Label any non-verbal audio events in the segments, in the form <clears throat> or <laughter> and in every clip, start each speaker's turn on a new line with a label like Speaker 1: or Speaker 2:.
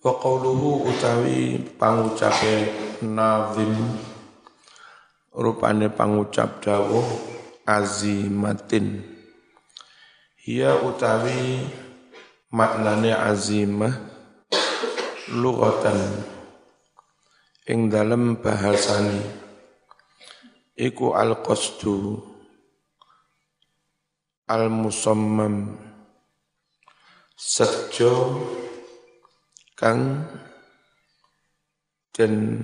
Speaker 1: wa qawluhu utawi pangucape nazim rupane pangucap dawuh azimatin. Hiya utawi maknane azimah lughatan. Ing dalem bahasani iku al qasdu al musammam sejo kang dan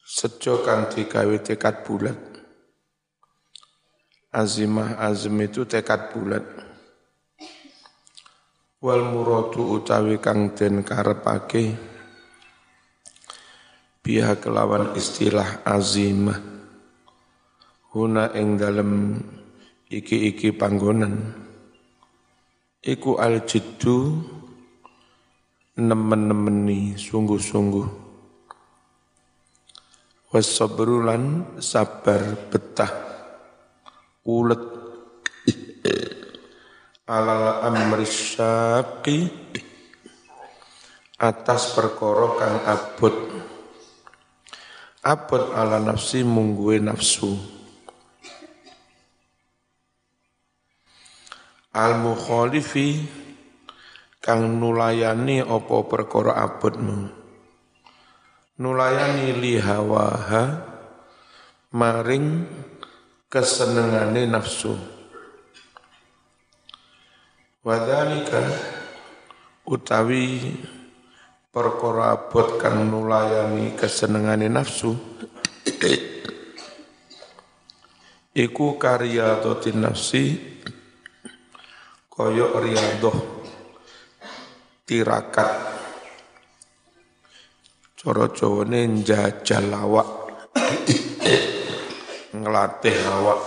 Speaker 1: sejo kang digawe tekad bulat. Azimah azim itu tekad bulat. Wal muradu utawi kang den karepake biha kelawan istilah azimah. Huna ing dalem iki-iki panggonan iku al jiddu nemen-nemeni sungguh-sungguh. Wasabrulan sabar betah. Ulet. Alal amri syaqi. Atas perkara kang abot. Abot ala nafsi mungguwe nafsu al mukhalifi kang nulayani apa perkara abotmu nulayani li hawaha maring kesenengane nafsu. Wadhalika utawi perkara abot kang nulayani kesenengane nafsu iku karya nafsi koyok riadoh tirakat. Coro jawane njajal awak. Ngelatih awak.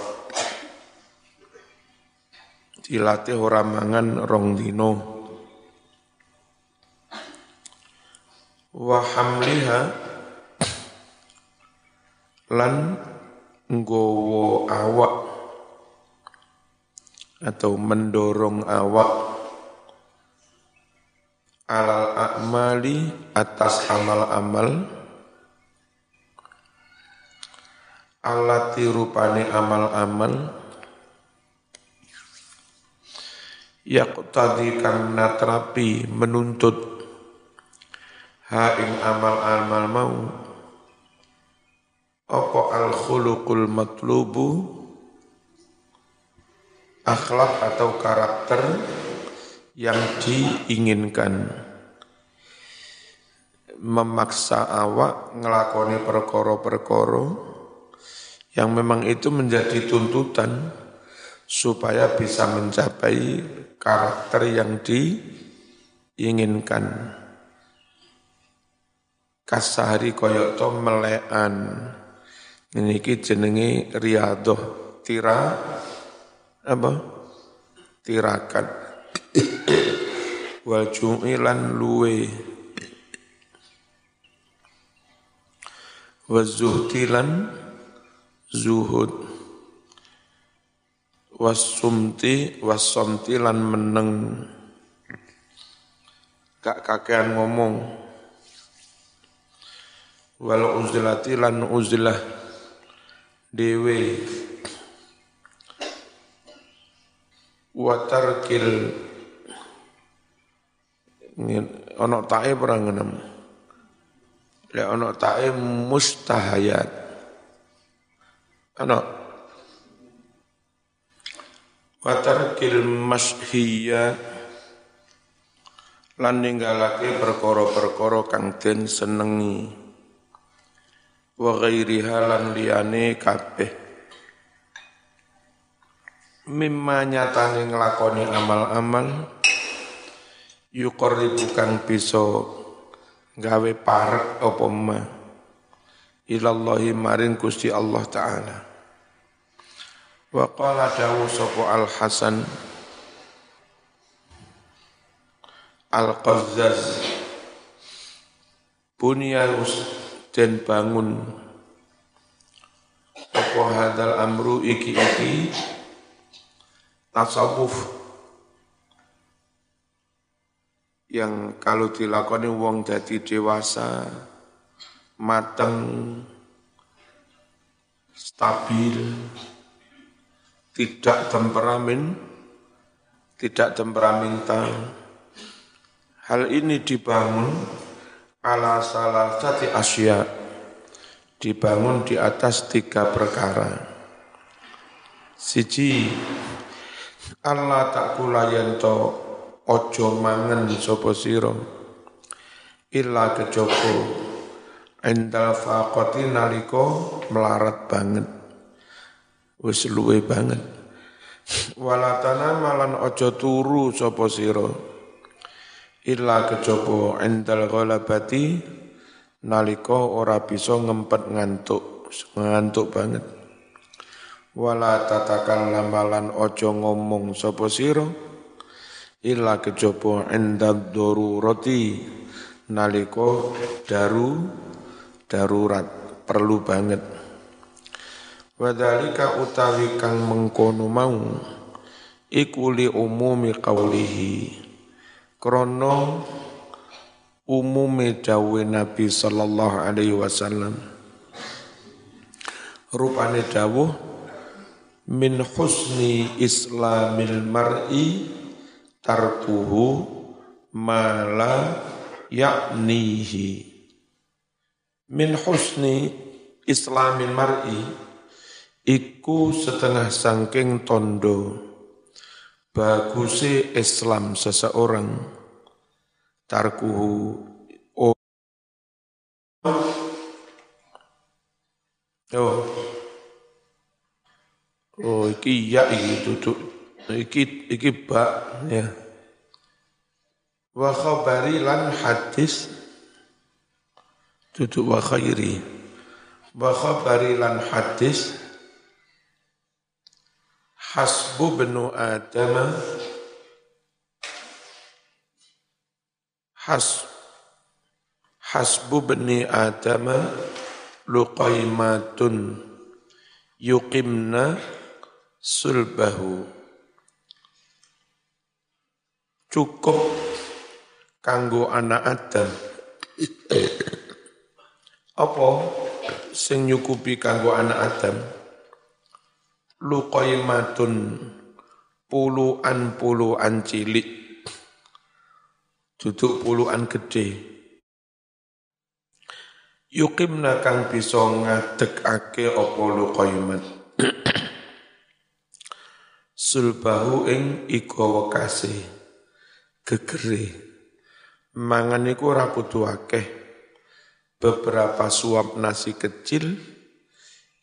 Speaker 1: Dilatih ora mangan rong dino wa hamliha lan nggowo awak atau mendorong awak alal a'mali atas amal-amal alati rupane amal-amal yaqtadi kang natrapi menuntut. Ha ing amal-amal mau apa al khuluqul matlubu akhlak atau karakter yang diinginkan memaksa awak ngelakoni perkoro-perkoro yang memang itu menjadi tuntutan supaya bisa mencapai karakter yang diinginkan. Kasahari koyok to melean. Ini jenenge riadoh tira apa? Tirakat. Wal ju'ilan luwe. Wa zuhtilan zuhud. Wasumti wasomtilan meneng. Gak kakean ngomong. Walau uzlati lan uzlah dewe wa tarkil. Ono tae perang enam le ono tae mustahayat. Ono wa tarkil mashiyat. Lan ninggalake perkara-perkara kang den senengi. Wa ghairiha lan liyane kabeh mimma nyatane nglakoni amal-amal yuqarribu kang bisa gawe parek apa ma. Ilallahi maring Gusti Allah taala. Wa qala dawu sapa al hasan al qazzaz bunyalus den bangun. Apa hadal amru iki iki tasawuf. Yang kalau dilakoni wong dadi dewasa mateng stabil tidak temperamen tidak temperamental hal ini dibangun ala salah satu asya dibangun di atas tiga perkara. Siji Allah tak kulayanto ojo mangan sapa sira illa kejaba endal faqati nalika melarat banget. Wis luwe banget. Wala malan ojo turu sapa sira illa kejaba endal ghalabati nalika ora bisa ngempet ngantuk ngantuk banget wala tatakal lambalan ojo ngomong sapa sira illa kejaba inda roti naliko daru darurat perlu banget. Wadalika utawi kang mengkono mau iku li umumi qaulihi krana umumi dawe Nabi sallallahu alaihi wasallam. Rupane dawuh min husni islamil mar'i tarkuhu mala yaknihi min husni islamil mar'i iku setengah sangking tondo bagusi Islam seseorang. Tarkuhu oh, oh. Oh, iki ya iki duduk. Iki iki bak ya. Wa khabari lan hadis. Duduk wa khairi. Wa khabari lan hadis. Hasbu benu adam has hasbu bani adam luqaimatun yuqimna sulbahu cukup kanggo anak Adam. Apa sing nyukupi kanggo anak Adam? Luqaimatun puluhan puluhan cilik duduk puluhan gede yukimna kang bisa ngadekake apa luqaimat sulbahu ing iko kasih gegere. Mangan iku ora kudu akeh. Beberapa suap nasi kecil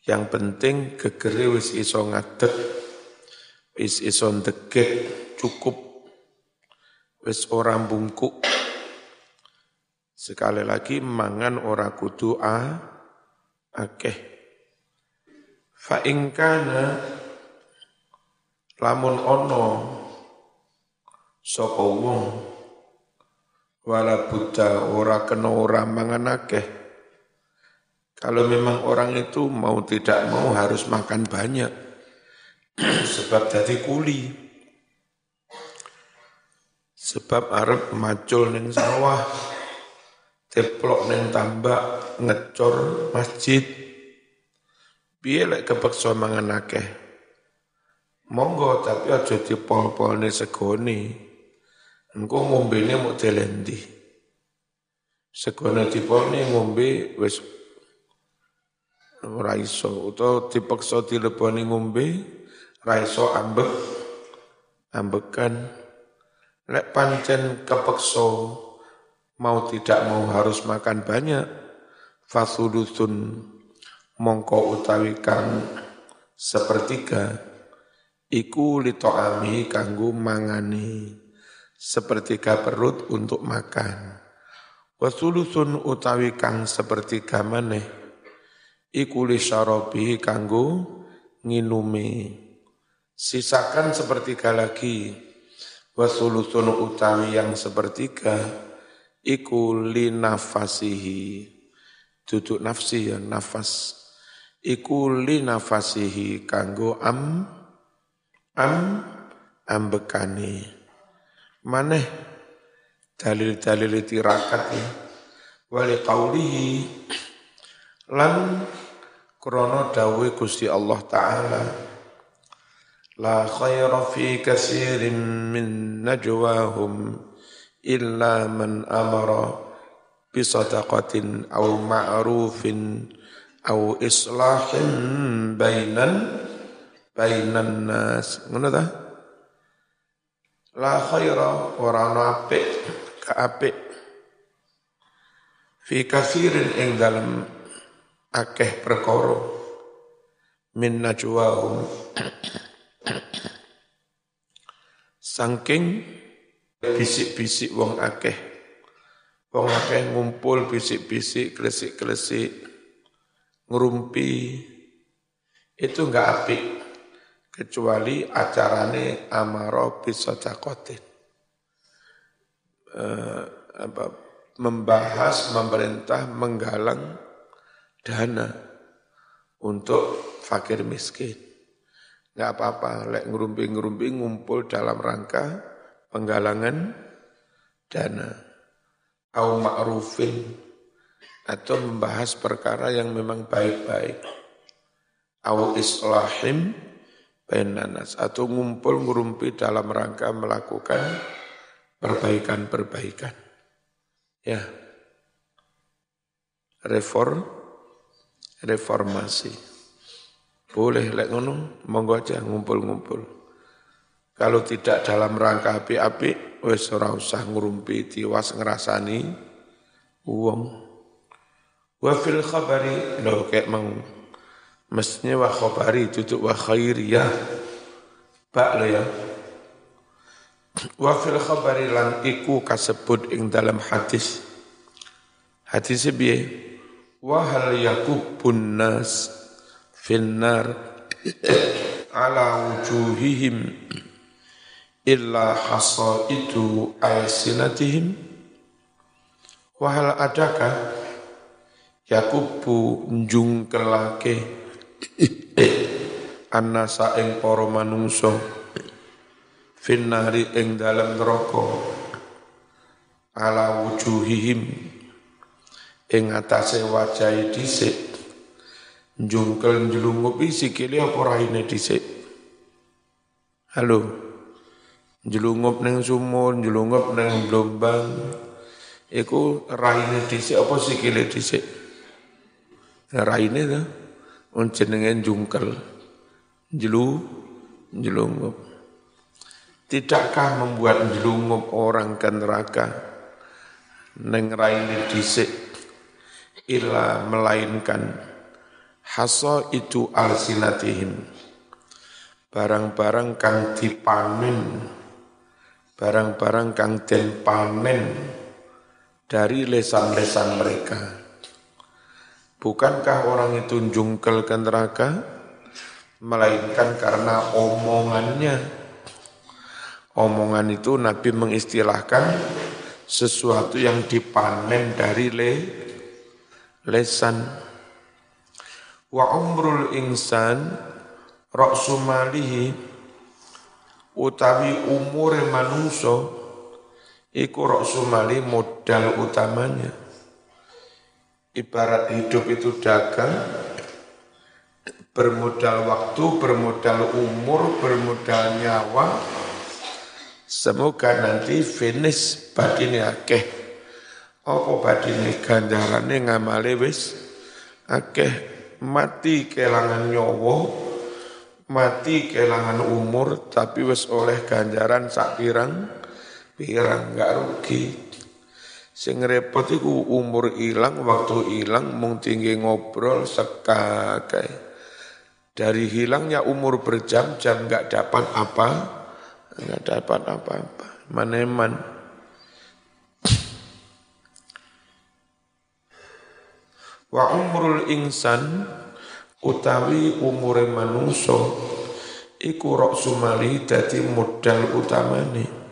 Speaker 1: yang penting gegere wis iso ngadeg, wis iso ndegek cukup, wis ora bungkuk. Sekali lagi mangan ora kudu a akeh. Fa ingkana lamun ono sapa wong wala buddha ora kena ora mangan kalau memang orang itu mau tidak mau harus makan banyak <clears throat> sebab jadi kuli. Sebab Arab macul neng sawah teplok neng tambak ngecor masjid. Piye lek kepeksa mangan monggo tapi aja dipol-polne segone. Engko ngombene mau telendi. Segone dipone ngombe wis ora iso. Utawa dipaksa dileboni ngombe ra iso ambek ambekan. Lek pancen kepeksa mau tidak mau harus makan banyak fasulusun mongko utawi kang sepertiga iku litoami kanggo mangani sepertiga perut untuk makan. Wasulusun utawi kang sepertiga maneh iku syarabi kanggo nginumi. Sisakan sepertiga lagi. Wasulusun utawi yang sepertiga iku li nafasihi. Duduk nafsi ya nafas. Iku li nafasihi kanggo am am ambekani maneh dalil-dalil tirakat ya. Wali qawlihi lan krono dawe Gusti Allah taala La khaira fi kasirin min najwahum illa man amara bisadaqatin aw ma'rufin aw islahin bainan bainan nas. Ngono ta? La khaira ora ana apik. Ka apik. Fi kasirin ing dalem akeh perkara. Min najwahum saking bisik-bisik wong akeh. Wong akeh ngumpul bisik-bisik klesik-klesik ngerumpi itu enggak apik kecuali acarane amaro bisodakotin eh, apa, membahas, memerintah, menggalang dana untuk fakir miskin. Enggak apa-apa, lek ngerumpi-ngerumpi ngumpul dalam rangka penggalangan dana. Au ma'rufin atau membahas perkara yang memang baik-baik. Au islahim bainanas atau ngumpul ngurumpi dalam rangka melakukan perbaikan-perbaikan. Ya. Reform reformasi. Boleh lek ngono, monggo aja ngumpul-ngumpul. Kalau tidak dalam rangka api-api, wis ora usah ngurumpi tiwas ngerasani uang. Wa fil khabari, lho kayak mau Mestinya wa khobari tutup wa khairiyah. Bak lo ya. Wa fil khabari lan iku kasebut ing dalam hadis. Hadis piye? Wa hal yakubun nas finnar ala wujuhihim illa hasaitu alsinatihim wa hal adakah yakubu njungkelake annasa ing para manungsa finnari ing dalam neraka ala wujuhihim ing atase wajahe dhisik njungkel njlungupi sikile apa raine dhisik. Halo njlungup ning sumur njlungup ning blombang iku raine dhisik apa sikile dhisik? Raine ta on jenenge jungkel. Jelu jelungup tidakkah membuat jelungup orang ke neraka? Neng raine dhisik. Illa melainkan haso itu alsinatihim. Barang-barang kang dipanen barang-barang kang den panen dari lesan-lesan mereka Bukankah orang itu jungkel ke neraka? Melainkan karena omongannya. Omongan itu Nabi mengistilahkan sesuatu yang dipanen dari le, lesan. Wa umrul insan raksumalihi utawi umur manungso iku raksumali modal utamanya Ibarat hidup itu dagang, bermodal waktu, bermodal umur, bermodal nyawa. Semoga nanti finish badine akeh. Apa badine ganjarane ngamale wis akeh mati kelangan nyawa, mati kelangan umur tapi wis oleh ganjaran sak pirang pirang gak rugi. Sing repot iku umur ilang, waktu ilang, mung tinggi ngobrol sekakai. Dari hilangnya umur berjam-jam nggak dapat apa, nggak dapat apa-apa. Maneman. Wa umrul insan utawi umure manungso iku rok sumali dadi modal utamane.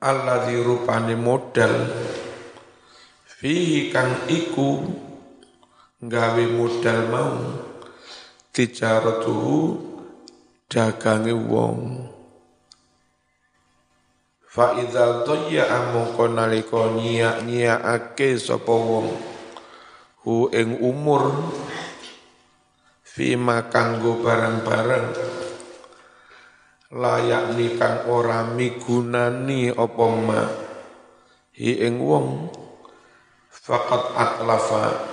Speaker 1: Allah dirupani modal fihi kang iku gawe modal mau tijaratuhu dagange wong. Fa idza dhayya mongko nalika nyiak-nyiakake sapa wong hu ing umur fima kanggo barang-barang layak ni kang ora migunani apa ma hi ing wong. Faqat atlafa.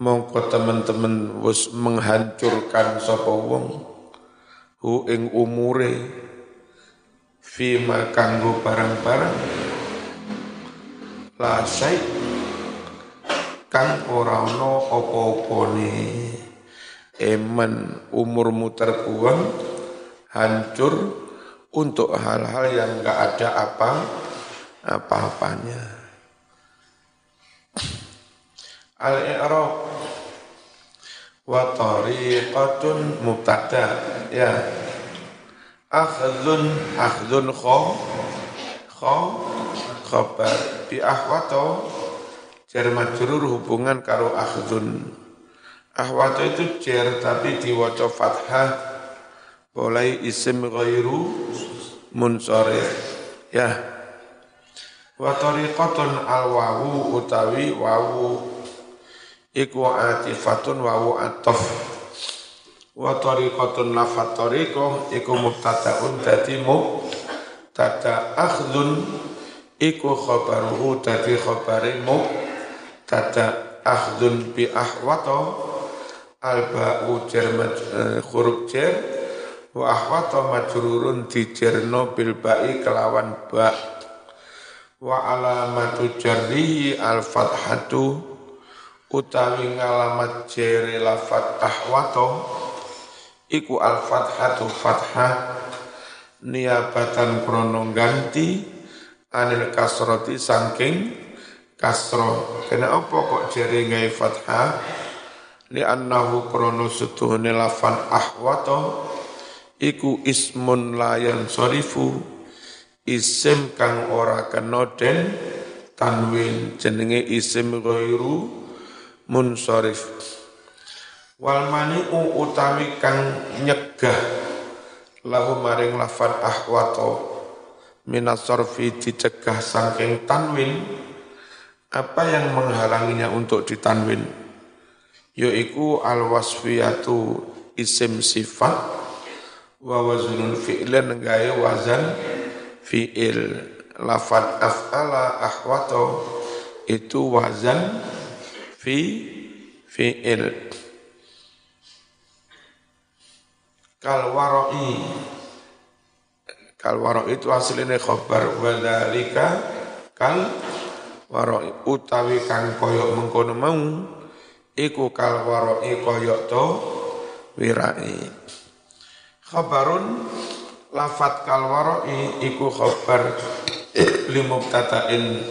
Speaker 1: Mongko teman-teman wis menghancurkan sapa wong. Hu ing umure. Fima kanggo barang-barang. La syai kang ora ana apa-apane. Eman umurmu terbuang hancur untuk hal-hal yang enggak ada apa apa-apanya. Al-i'rab wa tariqatun mubtada. Ya. Akhdun akhdun kha kha khabar bi ahwato jar majrur hubungan karo akhdun ahwato itu jar tapi diwaca fathah boleh isim ghairu munsharif ya. Wa tariqatun al wawu utawi wawu. Iku atifatun wawu atof. Wa tariqatun lafat tariqah iku mubtadaun dadi mubtada akhdun iku khabaruhu dadi khabare mubtada akhdun bi ahwata al ba'u jar eh, huruf wa ahwata majrurun dijerno bil ba'i kelawan ba. Wa alamatu jarrihi al fathatu utawi ngalamat jere lafat ahwato iku al fathatu fathah niabatan krono ganti anil kasroti saking kasro kena apa kok jere ngai fathah? Li annahu krono setuhune lafan ahwato iku ismun layan sorifu isim kang ora kena den tanwin jenenge isim ghairu munsharif wal mani'u utawi kang nyegah lahu maring lafan ahwato minas dicegah saking tanwin. Apa yang menghalanginya untuk ditanwin? Yaitu al wasfiyatu isim sifat wa wazunun fi'lan gaya wazan fi'il. Lafad af'ala ahwato itu wazan fi fi'il. Kal waroi kal itu aslinya khobar. Wadalika kal waroi utawi kang koyok mengkono mau iku kal waroi koyok to wirai khabarun lafat kal waroi iku khobar li mubtada'in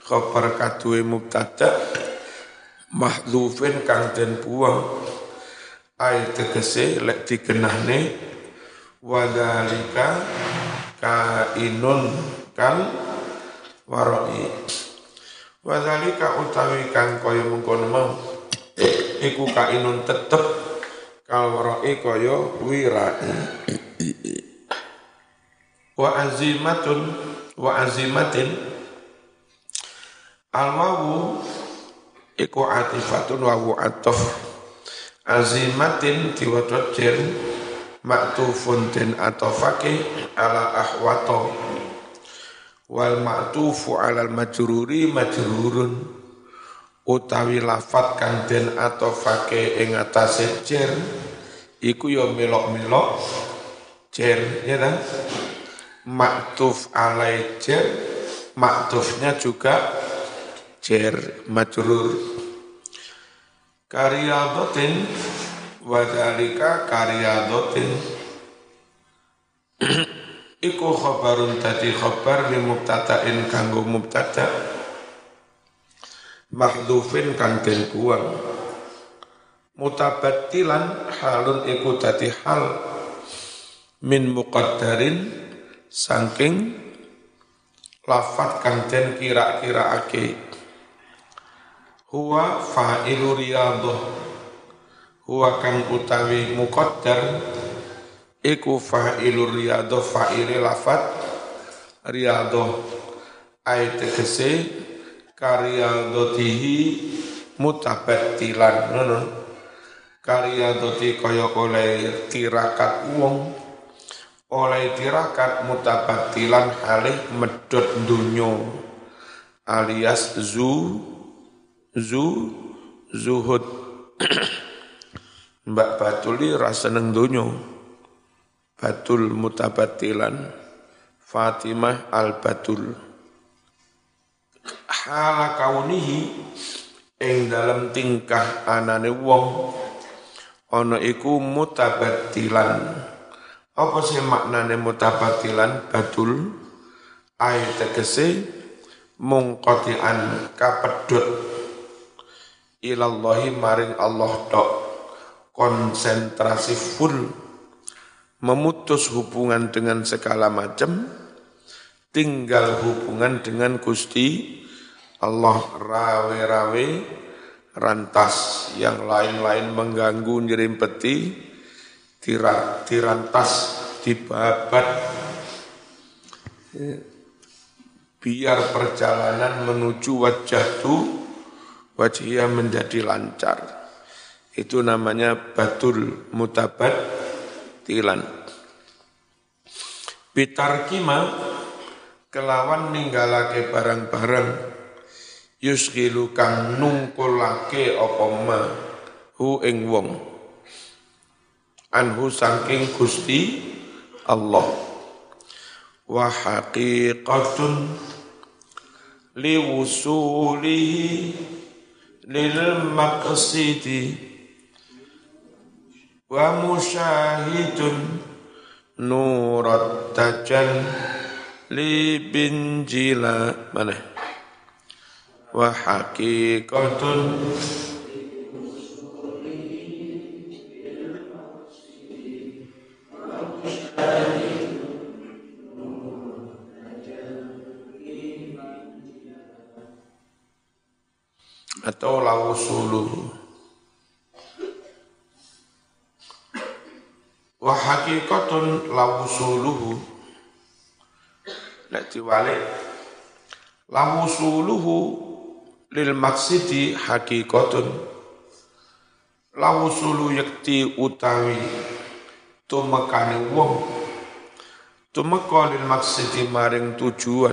Speaker 1: khobar kadue mubtada mahdhufin kang den buang ay tegese lek digenahne wadalika kainun kal waroi wadalika utawi kang kaya mengkono mau iku kainun tetep kal waroi kaya wirai. Wa azimatun wa azimatin. Al wawu iku atifatun wawu atof. Azimatin diwaca jer maktufun den atofake ala ahwato. Wal maktufu alal majruri majrurun utawi lafat kang den atofake ing atase jer iku ya melok-melok jer ya kan maktuf alai jer maktufnya juga jer majrur karyadotin wadalika karyadotin <clears throat> iku khabarun tadi khabar li mubtada'in kanggo mubtada mahdhufin kang den buang. Mutabattilan halun iku tadi hal min muqaddarin saking lafat kang den kira-kiraake huwa fa'ilu riyadhah. Huwa kang utawi muqaddar iku fa'ilu riyadhah fa'ile lafat riyadhah. Ai tegese karyadatihi mutabattilan ngono. Karyadati kaya oleh tirakat wong. Oleh tirakat mutabattilan halih medhot dunyo alias zu zu zuhud. Mbak Batuli rasa seneng dunyo Batul mutabatilan Fatimah al-Batul Hala kaunihi ing dalam tingkah anane wong ana iku mutabatilan. Apa sih maknane mutabatilan? Batul. Ayat tegese mungqati'an kapedhot ilallahi maring Allah tok. Konsentrasi full memutus hubungan dengan segala macam tinggal hubungan dengan Gusti Allah rawe-rawe rantas yang lain-lain mengganggu nyerimpeti tirat tirantas dibabat biar perjalanan menuju wajah tuh wajhiyah menjadi lancar. Itu namanya batul mutabat tilan. Bitar kima kelawan ninggalake barang-barang yusgilu kang nungkulake apa ma? Hu ing wong. Anhu saking Gusti Allah. Wa haqiqatun liwusulihi lil maqsidi. Wa musyahidun nurat tajal li bin jila. Mana? Wa haqiqatun. Atau lausulu wa haqiqatun lausuluhu nek diwalik lawusuluhu lil maksidi haqiqatun lawusulu yakti utawi tumekane wong. Tumeka lil maksidi maring tujuan.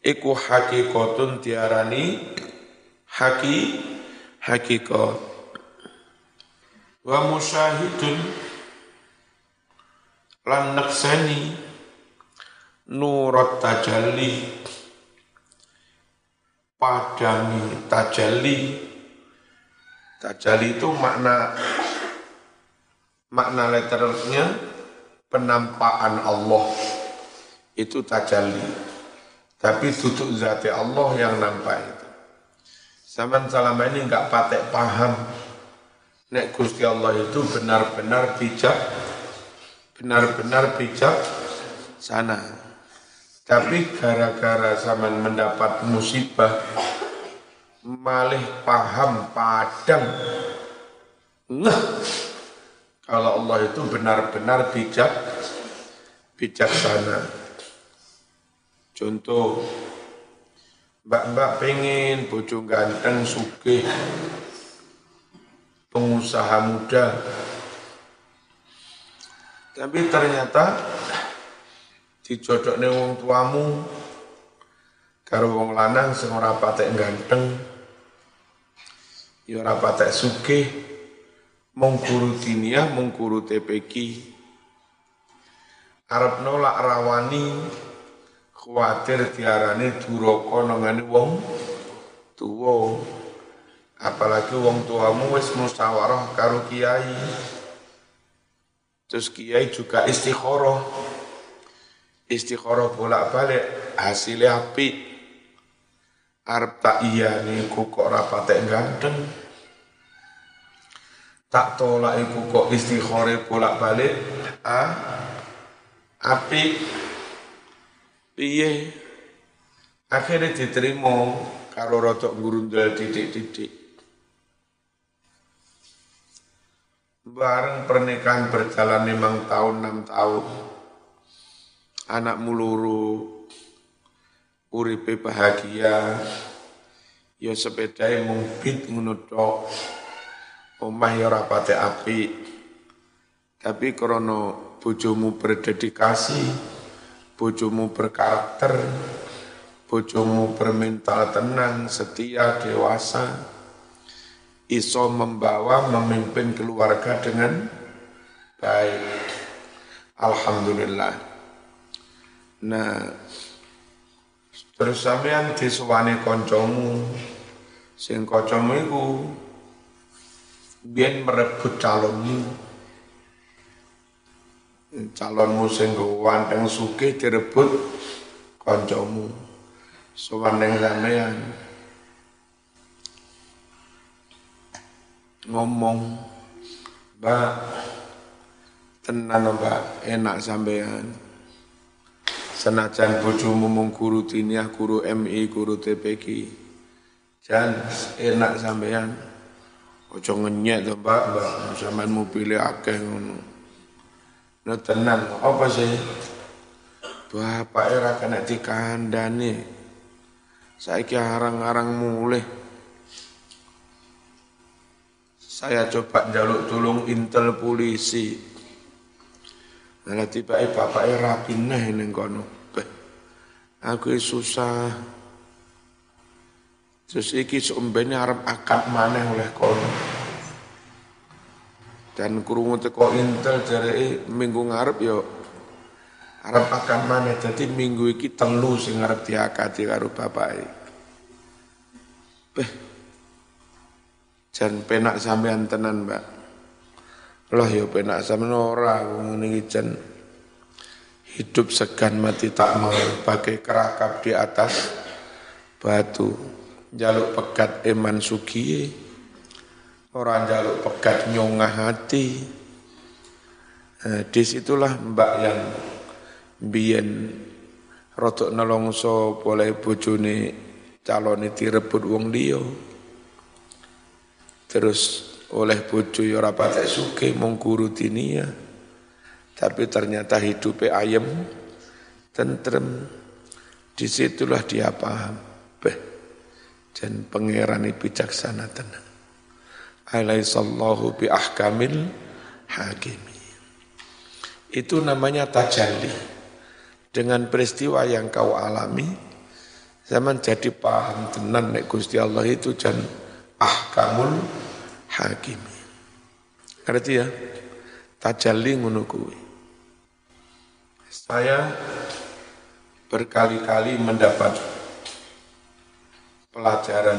Speaker 1: Iku hakikatun diarani haki hakikat. Wa musyahidun lan naksani nurat tajalli padangi tajalli tajalli itu makna makna letternya penampakan Allah itu tajalli tapi tutup zati Allah yang nampak itu. Zaman selama ini enggak patek paham. Nek Gusti Allah itu benar-benar bijak, benar-benar bijak sana. Tapi gara-gara zaman mendapat musibah, malih paham padang. Nah, kalau Allah itu benar-benar bijak, bijaksana. Contoh, mbak-mbak pengen bojo ganteng, sugih, pengusaha muda. Tapi ternyata dijodohne wong tuamu karo wong lanang sing ora patek ganteng, ya ora patek sugih, mung guru diniyah, mung guru TPQ. Arab nolak rawani kuatir diarani duraka nangane wong tuwa. Apalagi wong tuamu wis musyawarah karo kiai. Terus kiai juga istikharah istikharah bolak-balik hasilnya api arep tak iya niku kok rapate ganteng tak tolak iku kok istikharah bolak-balik. Ah api piye? Akhirnya diterima karo rotok gurundal didik-didik. Bareng pernikahan berjalan lima tahun enam tahun anak muluru uripe bahagia ya sepedae mung bit ngono tok omah ya ora apik tapi krana bojomu berdedikasi bojomu berkarakter bojomu bermental tenang setia dewasa iso membawa memimpin keluarga dengan baik. Alhamdulillah nah. Terus sampean disuwani kancamu. Sing kancamu iku biyen merebut calonmu. Calonmu sing ganteng sugih direbut kancamu. Sowan ning sampean. Ngomong, Mbak, tenan Mbak, enak sampean senajan bojomu mung guru diniyah, guru MI, guru TPG. Jan enak sampean. Ojo ngenyek to, Mbak, Mbak. Sampean mau pilih akeh ngono. Nah tenan, apa sih? Bapak era kena dikandani. Saiki arang-arang mulih. Saya coba jaluk tolong intel polisi. Nah, tiba bapaknya rapi nih kono. Aku susah. Terus iki sombene arep akad maneh oleh kono. Dan kurungu teko intel dari minggu ngarep yo arep akad maneh. Jadi minggu iki telu sing arep diakati karo bapake. Beh. Jan penak sampean tenan, Mbak. Allah ya penak sama ora ngene iki hidup segan mati tak mau. Pakai kerakap di atas batu. Jaluk pegat eman sugi. Orang jaluk pegat nyongah hati. Nah, di situlah mbak yang biyen rotok nelongso boleh bojone itu rebut wong liya. Terus oleh bojo ya ora patek sugih mung. Tapi ternyata hidupnya ayem, tentrem. Di situlah dia paham. Beh, dan pangeran bijaksana tenang. Alaihissallahu bi ahkamil hakimi. Itu namanya tajalli. Dengan peristiwa yang kau alami, zaman jadi paham tenan nek Gusti Allah itu jan ahkamul hakimi. Ngerti ya? Tajalli ngono kuwi. Saya berkali-kali mendapat pelajaran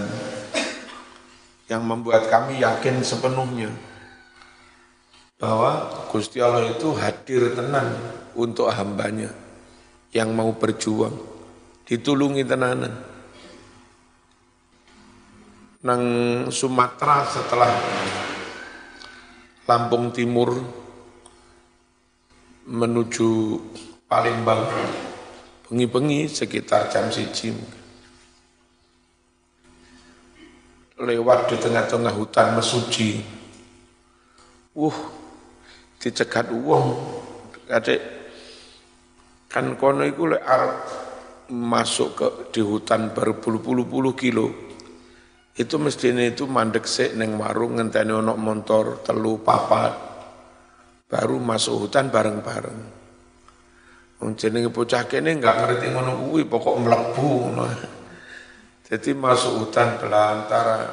Speaker 1: yang membuat kami yakin sepenuhnya bahwa Gusti Allah itu hadir tenan untuk hambanya yang mau berjuang ditulungi tenanan. Nang Sumatera setelah Lampung Timur menuju Palembang bengi-bengi sekitar jam siji. Lewat di tengah-tengah hutan mesuji. Uh dicegat uang. Adik kan kono iku lek arep masuk ke di hutan berpuluh-puluh kilo. Itu mestinya itu mandek sik neng warung ngenteni ono motor telu papat. Baru masuk hutan bareng-bareng. Jenenge bocah kene enggak ngerti ngono kuwi pokok mlebu ngono. Jadi masuk hutan belantara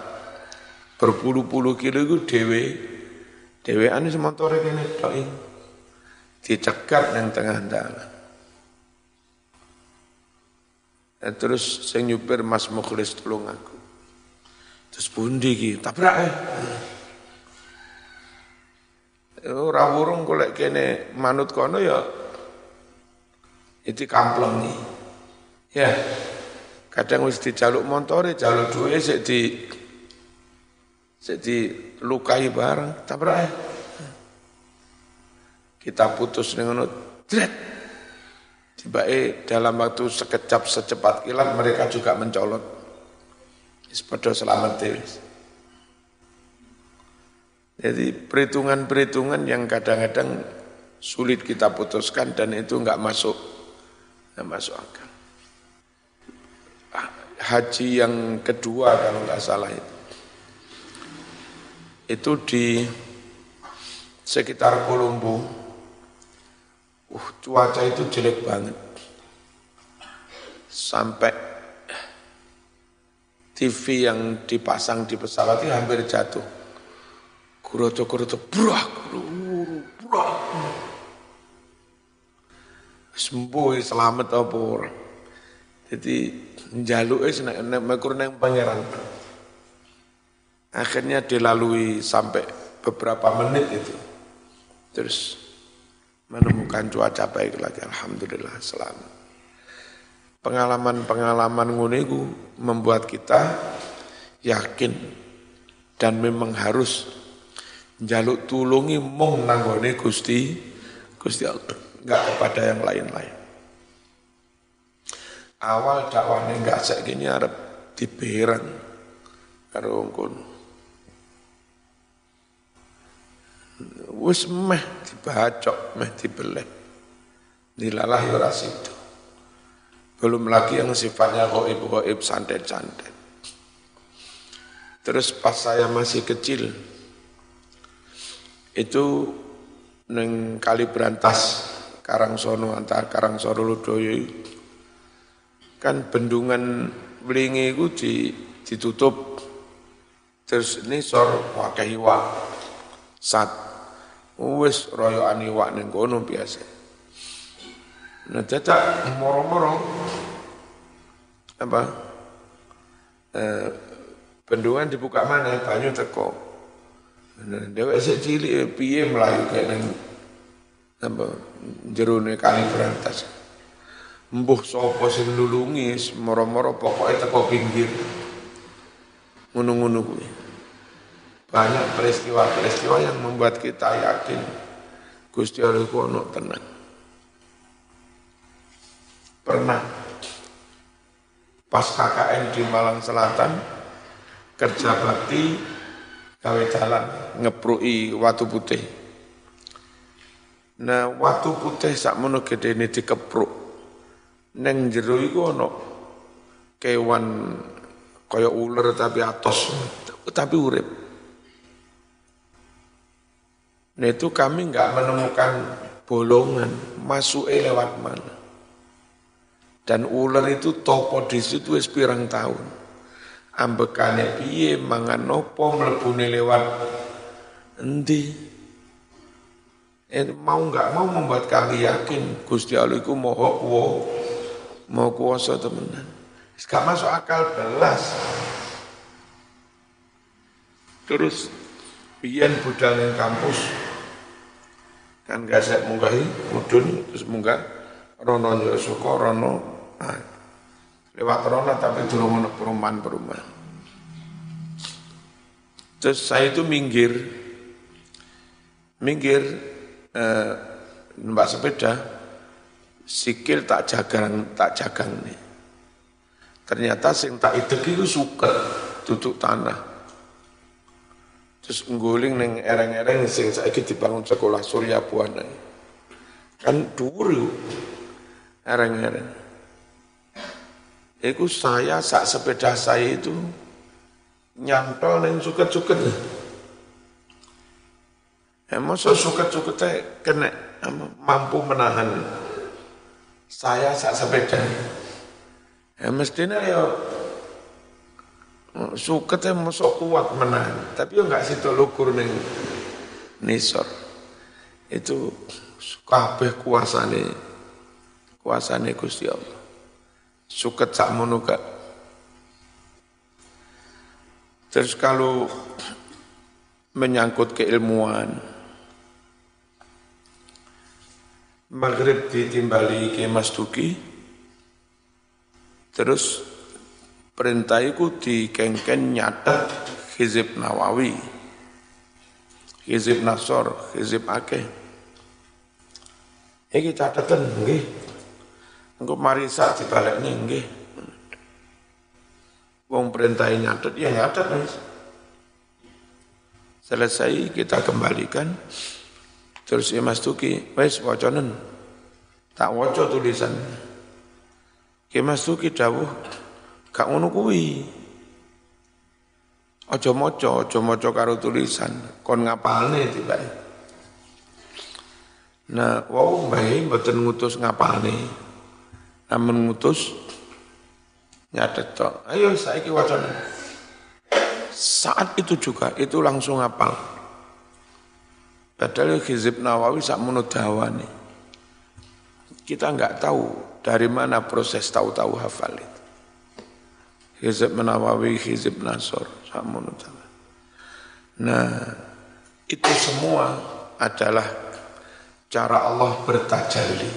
Speaker 1: berpuluh-puluh kilo itu dewe dewe anu semotore kene tok dicegat nang tengah dalan. terus sing nyupir Mas Mukhlis tolong aku. Terus pundi iki? Tabrak eh. Ora wurung golek kene manut kono ya itu kampleng nih. Ya. Kadang wis dijaluk montore, jaluk duwe sik di sik lukai bareng, tabrak eh. Kita putus dengan dret. Tiba dalam waktu sekejap secepat kilat mereka juga mencolot. Sepada selamat dewas. Jadi perhitungan-perhitungan yang kadang-kadang sulit kita putuskan dan itu enggak masuk Nah, masuk akal. Haji yang kedua kalau nggak salah itu. Itu di sekitar Kolombo. Uh, cuaca itu jelek banget. Sampai TV yang dipasang di pesawat itu hampir jatuh. Kuroto-kuroto, burak, burak. Sembuh, selamat apa orang. Jadi njaluk es nek mekur nang pangeran. Akhirnya dilalui sampai beberapa menit itu. Terus menemukan cuaca baik lagi, Alhamdulillah selamat pengalaman-pengalaman nguniku membuat kita yakin dan memang harus jaluk tulungi mong nanggone Gusti Gusti Allah enggak kepada yang lain-lain. Awal dakwahnya enggak sek gini arep diberang karo wong Wis meh dibacok, meh dibeleh. Dilalah ya ora belum lagi yang sifatnya goib-goib santet-santet. Terus pas saya masih kecil, itu neng kali berantas Karangsono antara Karangsono Ludoyo kan bendungan Blingi itu di, ditutup terus ini sor wakai iwak sat wis royoan iwak ning kono biasa Nah, caca moro-moro apa? Eh, bendungan dibuka mana? Banyu teko. Nah, dewek sik cilik piye melayu kayak nang apa jerone kali berantas. Mbuh sapa sing nulungi moro-moro pokoke teko pinggir. Ngono-ngono kuwi. Banyak peristiwa-peristiwa yang membuat kita yakin Gusti Allah ku ono tenang pernah pas KKN di Malang Selatan kerja bakti gawe jalan ngeprui watu putih. Nah, watu putih sak mono gedene dikepruk. Neng jero iku ana kewan kaya ular tapi atos tapi urip. Nah itu kami nggak menemukan bolongan masuk lewat mana. Dan ular itu topo di situ wis tahun. Ambekane piye mangan nopo mlebune lewat endi. Eh, mau nggak mau membuat kami yakin Gusti Allah iku moho kuwo mau kuasa temenan. Gak masuk akal belas. Terus piyen budal yang kampus kan gak saya munggahi mudun terus munggah rono suka rono Nah, lewat Rona tapi dulu mana perumahan-perumahan. Terus saya itu minggir, minggir, eh, mbak sepeda, sikil tak jagang, tak jagang nih. Ternyata sing tak itu suka tutup tanah. Terus ngguling neng ereng-ereng sing saiki dibangun sekolah Surya Buana. Kan dulu ereng-ereng. Iku saya sak sepeda saya itu nyantol neng suket-suket. Emang so suket-suket kena mampu menahan saya sak sepeda. Ya mestinya ya suketnya masuk kuat menahan, tapi ya enggak situ lukur neng nisor. Itu kabeh kuasane kuasane Gusti Allah suket sak monuka. Terus kalau menyangkut keilmuan, Maghrib ditimbali ke Mas Duki, terus perintah itu dikengken nyatet Hizib Nawawi, Hizib Nasor, Hizib Akeh. Ini catatan, nggih. Engko mari sak dibalekne nggih. Wong perintah nyatet ya nyatet. Selesai kita kembalikan. Terus ya Mas Tuki, wis wacanen. Tak waca tulisan. Ki Mas Duki dawuh gak ngono kuwi. Aja maca, aja maca karo tulisan, kon ngapalne tiba. Nah, wow mbah mboten ngutus ngapalne. Namun ngutus nyatet tok. Ayo saiki wacana. Saat itu juga itu langsung ngapal. Padahal Hizib Nawawi sak dawane. Kita enggak tahu dari mana proses tahu-tahu hafal itu. Hizib Nawawi, Hizib Nasor, sak dawane. Nah, itu semua adalah cara Allah bertajalli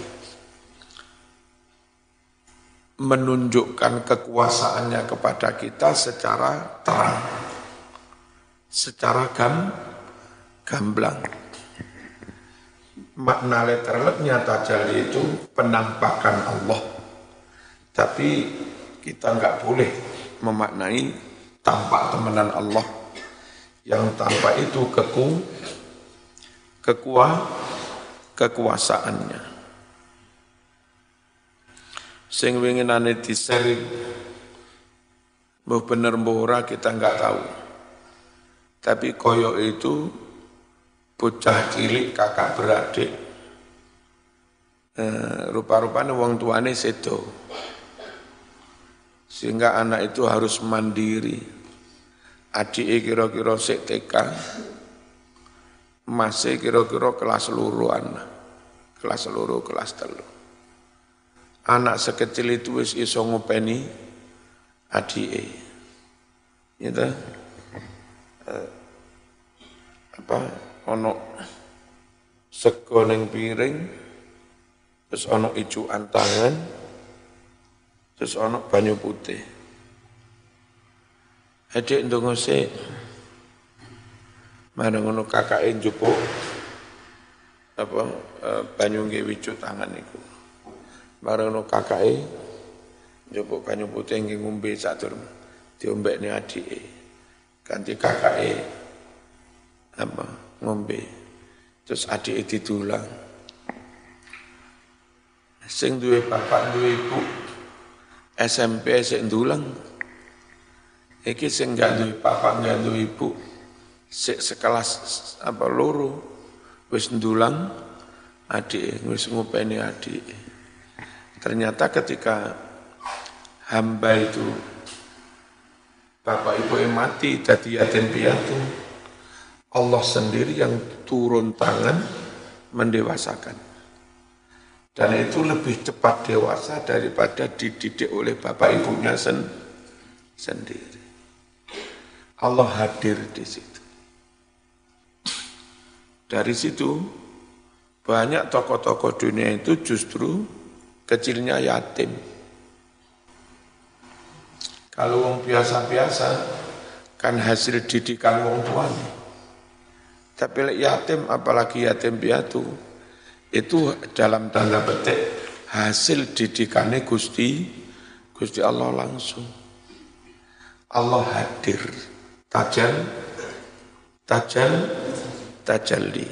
Speaker 1: menunjukkan kekuasaannya kepada kita secara terang, secara gam, gamblang makna letterletnya tajalli itu penampakan Allah. Tapi kita nggak boleh memaknai tampak temenan Allah. Yang tampak itu keku, kekuah, kekuasaannya. Sing winginane diseri Mbah bener mbah kita nggak tahu. Tapi koyo itu bocah cilik kakak beradik. Eh, rupa-rupanya wong tuane sedo. Sehingga anak itu harus mandiri. Adik kira-kira sik TK masih kira-kira kelas luruan kelas seluruh kelas telu. Anak sekecil itu wis iso ngopeni adike. Gitu eh, apa ana sego ning piring terus ana ijukan tangan terus ana banyu putih. Adik ndonga sik mana ngono kakake njupuk apa e, banyu nggih wijuk tangan niku. Bareng ngono kakake njupuk banyu putih nggih ngombe sak durung diombekne adike. Ganti kakake apa ngombe. Terus adik ditulang. Sing duwe bapak duwe ibu SMP sing ndulang. Iki sing gak duwe bapak gak duwe ibu sik sekelas apa loro wis ndulang adik wis ngupeni adik. Ternyata ketika hamba itu bapak ibu yang mati jadi yatim piatu Allah sendiri yang turun tangan mendewasakan. Dan itu lebih cepat dewasa daripada dididik oleh bapak ibunya sen sendiri. Allah hadir di situ. Dari situ banyak tokoh-tokoh dunia itu justru kecilnya yatim. Kalau wong biasa-biasa kan hasil didikan wong tuanya. Tapi yatim apalagi yatim piatu itu dalam tanda petik hasil didikannya Gusti Gusti Allah langsung. Allah hadir tajal tajal tajalli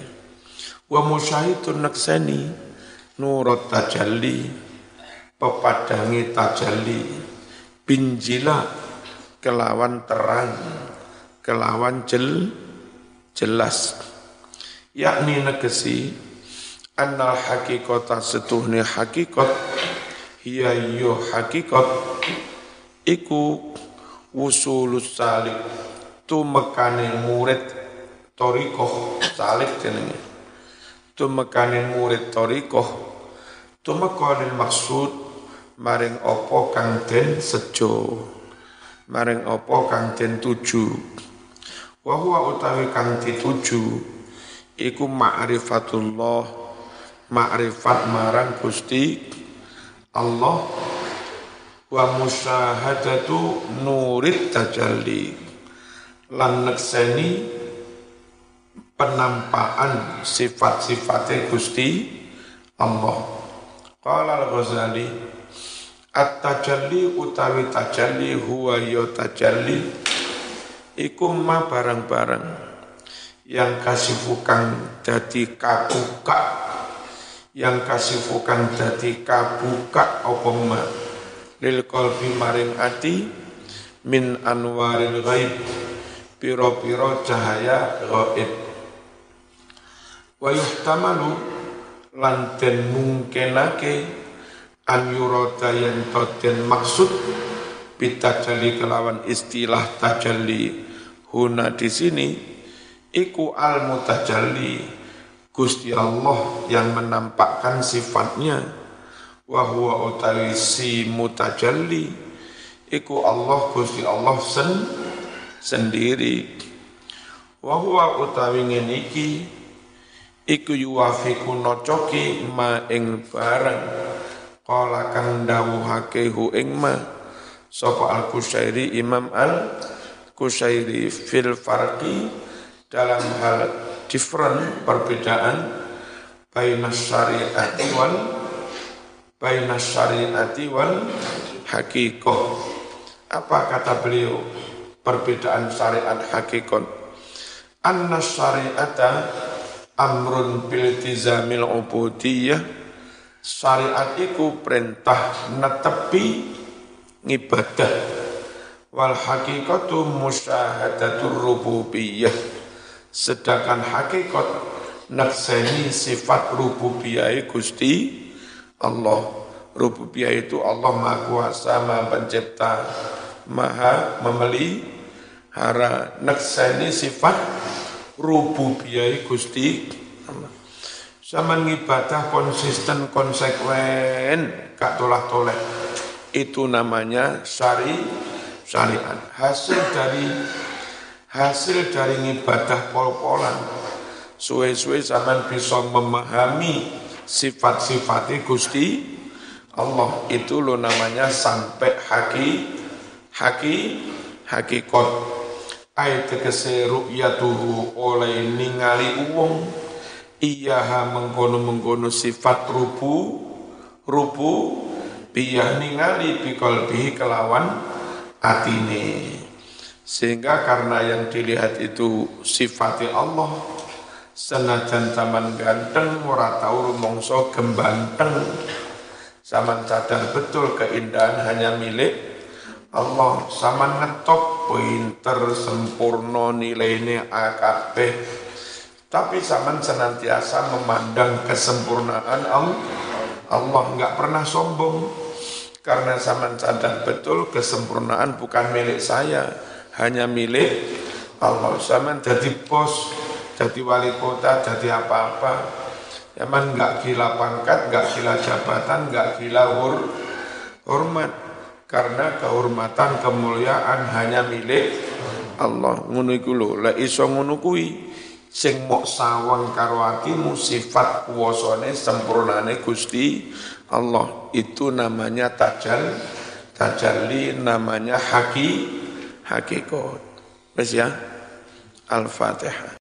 Speaker 1: wa musyahidun naksani nurut tajalli pepadangi tajalli binjila kelawan terang kelawan jel jelas. Yakni negesi annal hakikata setuhne hakikat hiya yo hakikat iku wusulus salik tu mekane murid torikoh salik jenenge. Tu mekane murid torikoh tu mekane maksud maring opo kang den sejo maring opo kang den tuju wa huwa utawi kang dituju iku ma'rifatullah ma'rifat marang Gusti Allah. Wa musyahadatu nurid tajalli lan nekseni penampaan sifat-sifatnya Gusti Allah. Qala al-Ghazali at-tajalli utawi tajalli huwa ya tajalli iku ma barang-barang yang kasih bukan jadi kabuka yang kasih bukan jadi kabuka apa ma lil qalbi maring ati min anwaril ghaib piro-piro cahaya gaib. Wa yuhtamalu lan den mungkinake an yurada yen den maksud bitajalli kelawan istilah tajalli huna di sini iku al mutajalli Gusti Allah yang menampakkan sifatnya. Wa huwa utawi si mutajalli iku Allah Gusti Allah sen sendiri. Wa huwa utawi ngene iki iku yuwafiku nocoki ma ing barang. Qala kang dawuhake hu ing ma sapa al kusairi imam al kusairi fil farqi dalam hal different perbedaan bainas syariati wal bainas syariati wal hakikoh apa kata beliau perbedaan syariat hakikon anna syariata amrun biltizamil ubudiyah syariat iku perintah netepi ngibadah wal hakikatu musyahadatur rububiyah Sedangkan hakikat nakseni sifat rububiyah Gusti Allah. Rububiyah itu Allah Maha Kuasa, Maha Pencipta, Maha memelihara. Nakseni sifat rububiyah Gusti Allah. Sama ibadah konsisten, konsekuen, gak tolak-tolak. Itu namanya syari, syariat. Hasil dari hasil dari ibadah pol-polan suwe-suwe zaman bisa memahami sifat-sifatnya Gusti Allah. Itu lo namanya sampai haki haki hakikat ayat tegese ru'yatuhu oleh ningali uwong iya mengkono-mengkono sifat rubu rubu biyah ningali bikol bihi kelawan atine sehingga karena yang dilihat itu sifatnya Allah, senajan zaman ganteng, ora tahu rumongso gembanteng. Zaman sadar betul keindahan hanya milik Allah. Zaman ngetop pinter sempurna nilainya AKP. Tapi zaman senantiasa memandang kesempurnaan Allah. Allah nggak pernah sombong karena zaman sadar betul kesempurnaan bukan milik saya hanya milik Allah. Zaman jadi bos, jadi wali kota, jadi apa-apa. Zaman nggak gila pangkat, nggak gila jabatan, nggak gila hur, hormat. Karena kehormatan, kemuliaan hanya milik Allah. Ngono lek iso ngono kuwi sing mok sawang karo atimu sifat kuwasane sempurnane Gusti Allah. Itu namanya tajal tajalli namanya haki hakikat. Wis ya. Al-Fatihah.